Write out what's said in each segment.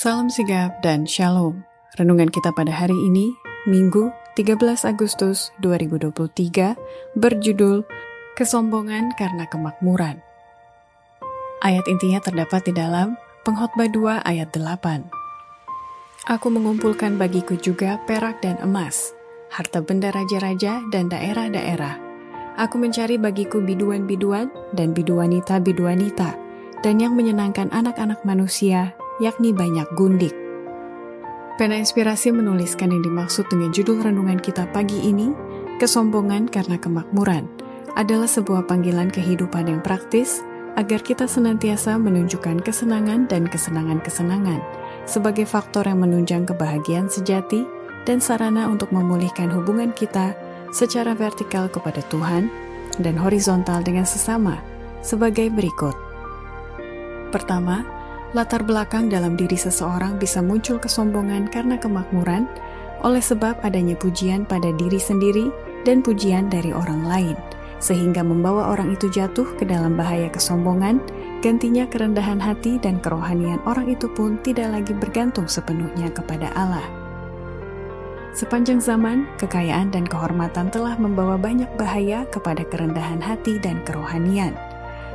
Salam sigap dan shalom. Renungan kita pada hari ini, Minggu 13 Agustus 2023, berjudul Kesombongan karena Kemakmuran. Ayat intinya terdapat di dalam Pengkhotbah 2 ayat 8. Aku mengumpulkan bagiku juga perak dan emas, harta benda raja-raja dan daerah-daerah. Aku mencari bagiku biduan-biduan dan biduanita-biduanita, dan yang menyenangkan anak-anak manusia yakni banyak gundik. Pena Inspirasi menuliskan yang dimaksud dengan judul renungan kita pagi ini, kesombongan karena kemakmuran, adalah sebuah panggilan kehidupan yang praktis agar kita senantiasa menunjukkan kesenangan dan kesenangan-kesenangan sebagai faktor yang menunjang kebahagiaan sejati dan sarana untuk memulihkan hubungan kita secara vertikal kepada Tuhan dan horizontal dengan sesama sebagai berikut. Pertama, latar belakang dalam diri seseorang bisa muncul kesombongan karena kemakmuran oleh sebab adanya pujian pada diri sendiri dan pujian dari orang lain, sehingga membawa orang itu jatuh ke dalam bahaya kesombongan, gantinya kerendahan hati dan kerohanian orang itu pun tidak lagi bergantung sepenuhnya kepada Allah. Sepanjang zaman, kekayaan dan kehormatan telah membawa banyak bahaya kepada kerendahan hati dan kerohanian.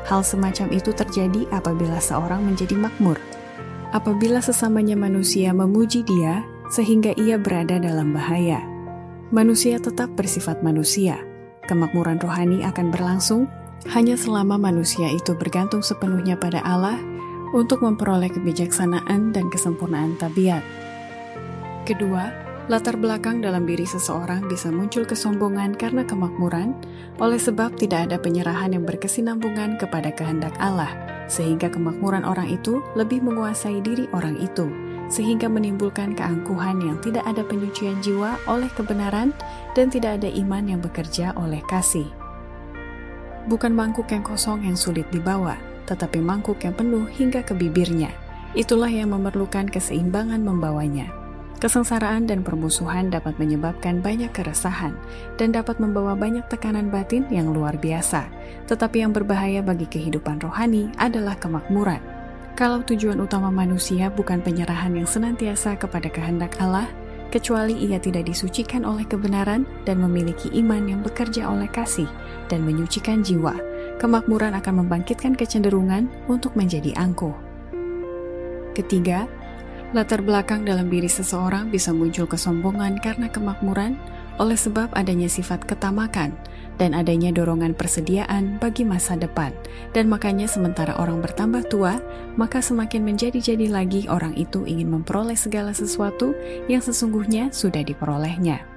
Hal semacam itu terjadi apabila seorang menjadi makmur. Apabila sesamanya manusia memuji dia sehingga ia berada dalam bahaya. Manusia tetap bersifat manusia. Kemakmuran rohani akan berlangsung hanya selama manusia itu bergantung sepenuhnya pada Allah untuk memperoleh kebijaksanaan dan kesempurnaan tabiat. Kedua, latar belakang dalam diri seseorang bisa muncul kesombongan karena kemakmuran oleh sebab tidak ada penyerahan yang berkesinambungan kepada kehendak Allah, sehingga kemakmuran orang itu lebih menguasai diri orang itu, sehingga menimbulkan keangkuhan yang tidak ada penyucian jiwa oleh kebenaran dan tidak ada iman yang bekerja oleh kasih. Bukan mangkuk yang kosong yang sulit dibawa, tetapi mangkuk yang penuh hingga ke bibirnya. Itulah yang memerlukan keseimbangan membawanya. Kesengsaraan dan permusuhan dapat menyebabkan banyak keresahan dan dapat membawa banyak tekanan batin yang luar biasa. Tetapi yang berbahaya bagi kehidupan rohani adalah kemakmuran. Kalau tujuan utama manusia bukan penyerahan yang senantiasa kepada kehendak Allah, kecuali ia tidak disucikan oleh kebenaran dan memiliki iman yang bekerja oleh kasih dan menyucikan jiwa, kemakmuran akan membangkitkan kecenderungan untuk menjadi angkuh. Ketiga, Latar belakang dalam diri seseorang bisa muncul kesombongan karena kemakmuran oleh sebab adanya sifat ketamakan dan adanya dorongan persediaan bagi masa depan. Dan makanya sementara orang bertambah tua, maka semakin menjadi-jadi lagi orang itu ingin memperoleh segala sesuatu yang sesungguhnya sudah diperolehnya.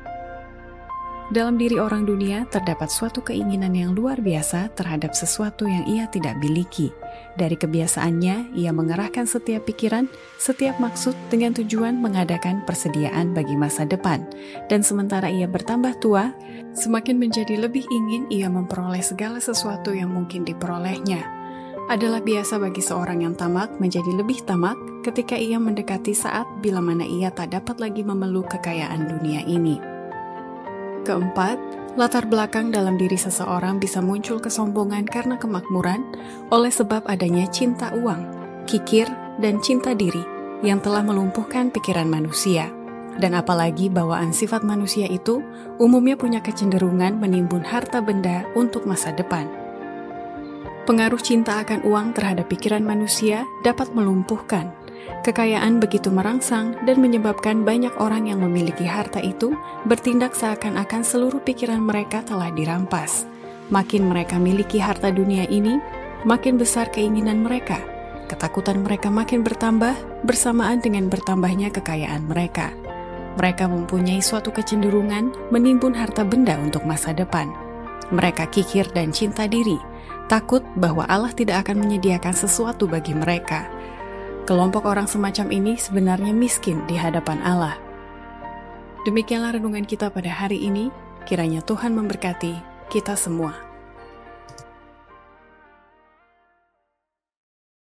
Dalam diri orang dunia terdapat suatu keinginan yang luar biasa terhadap sesuatu yang ia tidak miliki. Dari kebiasaannya, ia mengerahkan setiap pikiran, setiap maksud dengan tujuan mengadakan persediaan bagi masa depan. Dan sementara ia bertambah tua, semakin menjadi lebih ingin ia memperoleh segala sesuatu yang mungkin diperolehnya. Adalah biasa bagi seorang yang tamak menjadi lebih tamak ketika ia mendekati saat bila mana ia tak dapat lagi memeluk kekayaan dunia ini. Keempat, latar belakang dalam diri seseorang bisa muncul kesombongan karena kemakmuran oleh sebab adanya cinta uang, kikir, dan cinta diri yang telah melumpuhkan pikiran manusia. Dan apalagi bawaan sifat manusia itu umumnya punya kecenderungan menimbun harta benda untuk masa depan. Pengaruh cinta akan uang terhadap pikiran manusia dapat melumpuhkan Kekayaan begitu merangsang dan menyebabkan banyak orang yang memiliki harta itu bertindak seakan-akan seluruh pikiran mereka telah dirampas. Makin mereka miliki harta dunia ini, makin besar keinginan mereka. Ketakutan mereka makin bertambah bersamaan dengan bertambahnya kekayaan mereka. Mereka mempunyai suatu kecenderungan menimbun harta benda untuk masa depan. Mereka kikir dan cinta diri, takut bahwa Allah tidak akan menyediakan sesuatu bagi mereka Kelompok orang semacam ini sebenarnya miskin di hadapan Allah. Demikianlah renungan kita pada hari ini. Kiranya Tuhan memberkati kita semua.